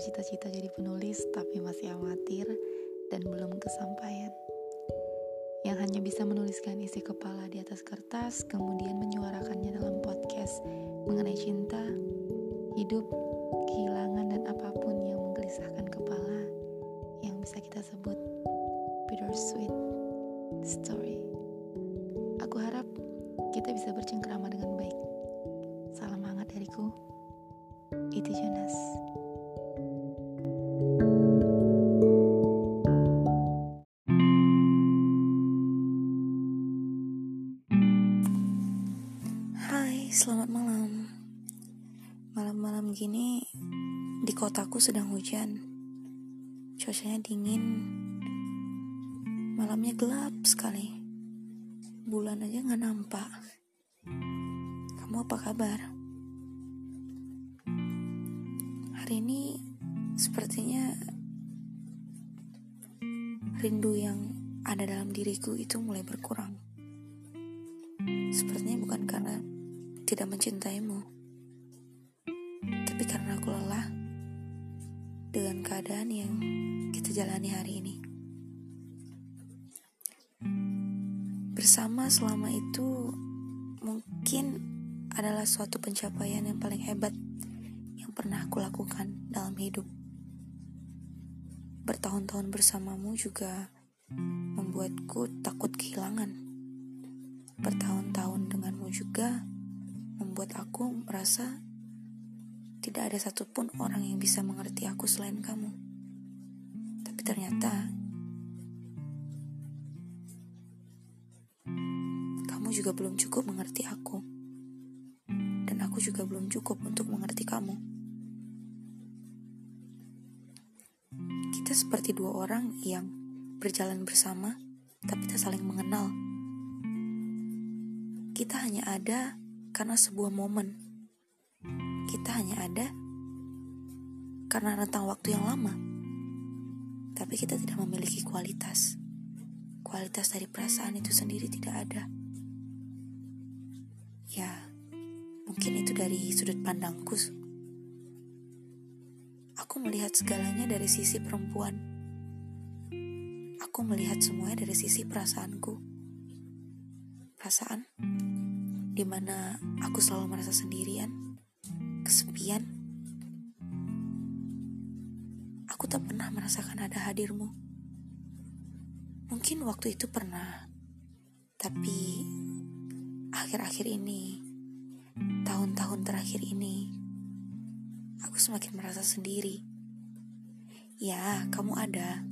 bercita-cita jadi penulis tapi masih amatir dan belum kesampaian. Yang hanya bisa menuliskan isi kepala di atas kertas, kemudian menyuarakannya dalam podcast mengenai cinta, hidup, kehilangan, dan apa pun yang menggelisahkan kepala yang bisa kita sebut bittersweet story. Aku harap kita bisa bercengkrama dengan baik. Salam hangat dariku. Itu Jonas. Hai, selamat malam. Malam-malam gini di kotaku sedang hujan. Cuacanya dingin. Malamnya gelap sekali. Bulan aja nggak nampak. Kamu apa kabar? Hari ini sepertinya rindu yang ada dalam diriku itu mulai berkurang. Sepertinya bukan karena tidak mencintaimu, tapi karena aku lelah dengan keadaan yang kita jalani hari ini. Bersama selama itu mungkin adalah suatu pencapaian yang paling hebat yang pernah aku lakukan dalam hidup. Bertahun-tahun bersamamu juga membuatku takut kehilangan. Bertahun-tahun denganmu juga membuat aku merasa tidak ada satupun orang yang bisa mengerti aku selain kamu. Tapi ternyata kamu juga belum cukup mengerti aku. Dan aku juga belum cukup untuk mengerti kamu. Kita seperti dua orang yang berjalan bersama tapi tak saling mengenal. Kita hanya ada karena sebuah momen. Kita hanya ada karena rentang waktu yang lama. Tapi kita tidak memiliki kualitas. Kualitas dari perasaan itu sendiri tidak ada. Ya, mungkin itu dari sudut pandangku. Aku melihat segalanya dari sisi perempuan. Aku melihat semuanya dari sisi perasaanku. Perasaan di mana aku selalu merasa sendirian, kesepian. Aku tak pernah merasakan ada hadirmu. Mungkin waktu itu pernah, tapi akhir-akhir ini, tahun-tahun terakhir ini, semakin merasa sendiri. Ya, kamu ada,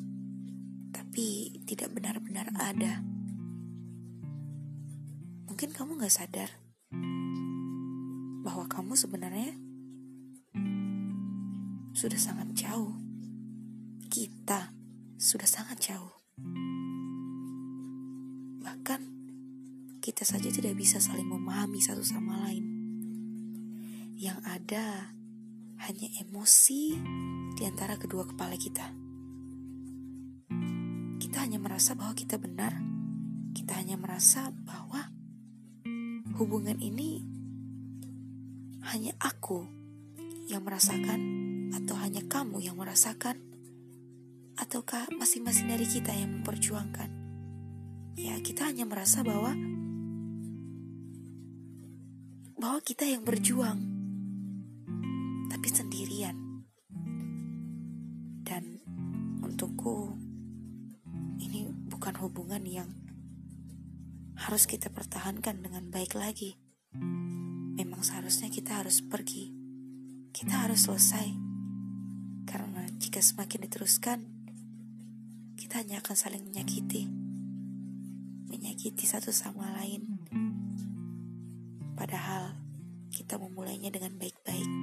tapi tidak benar-benar ada mungkin kamu gak sadar bahwa kamu sebenarnya sudah sangat jauh. Kita sudah sangat jauh. Bahkan kita saja tidak bisa saling memahami satu sama lain. Yang ada hanya emosi di antara kedua kepala kita. Kita hanya merasa bahwa kita benar. Kita hanya merasa bahwa hubungan ini hanya aku yang merasakan atau hanya kamu yang merasakan ataukah masing-masing dari kita yang memperjuangkan ya kita hanya merasa bahwa bahwa kita yang berjuang hubungan yang harus kita pertahankan dengan baik lagi. Memang seharusnya kita harus pergi. Kita harus selesai. Karena jika semakin diteruskan, kita hanya akan saling menyakiti. Menyakiti satu sama lain. Padahal kita memulainya dengan baik-baik.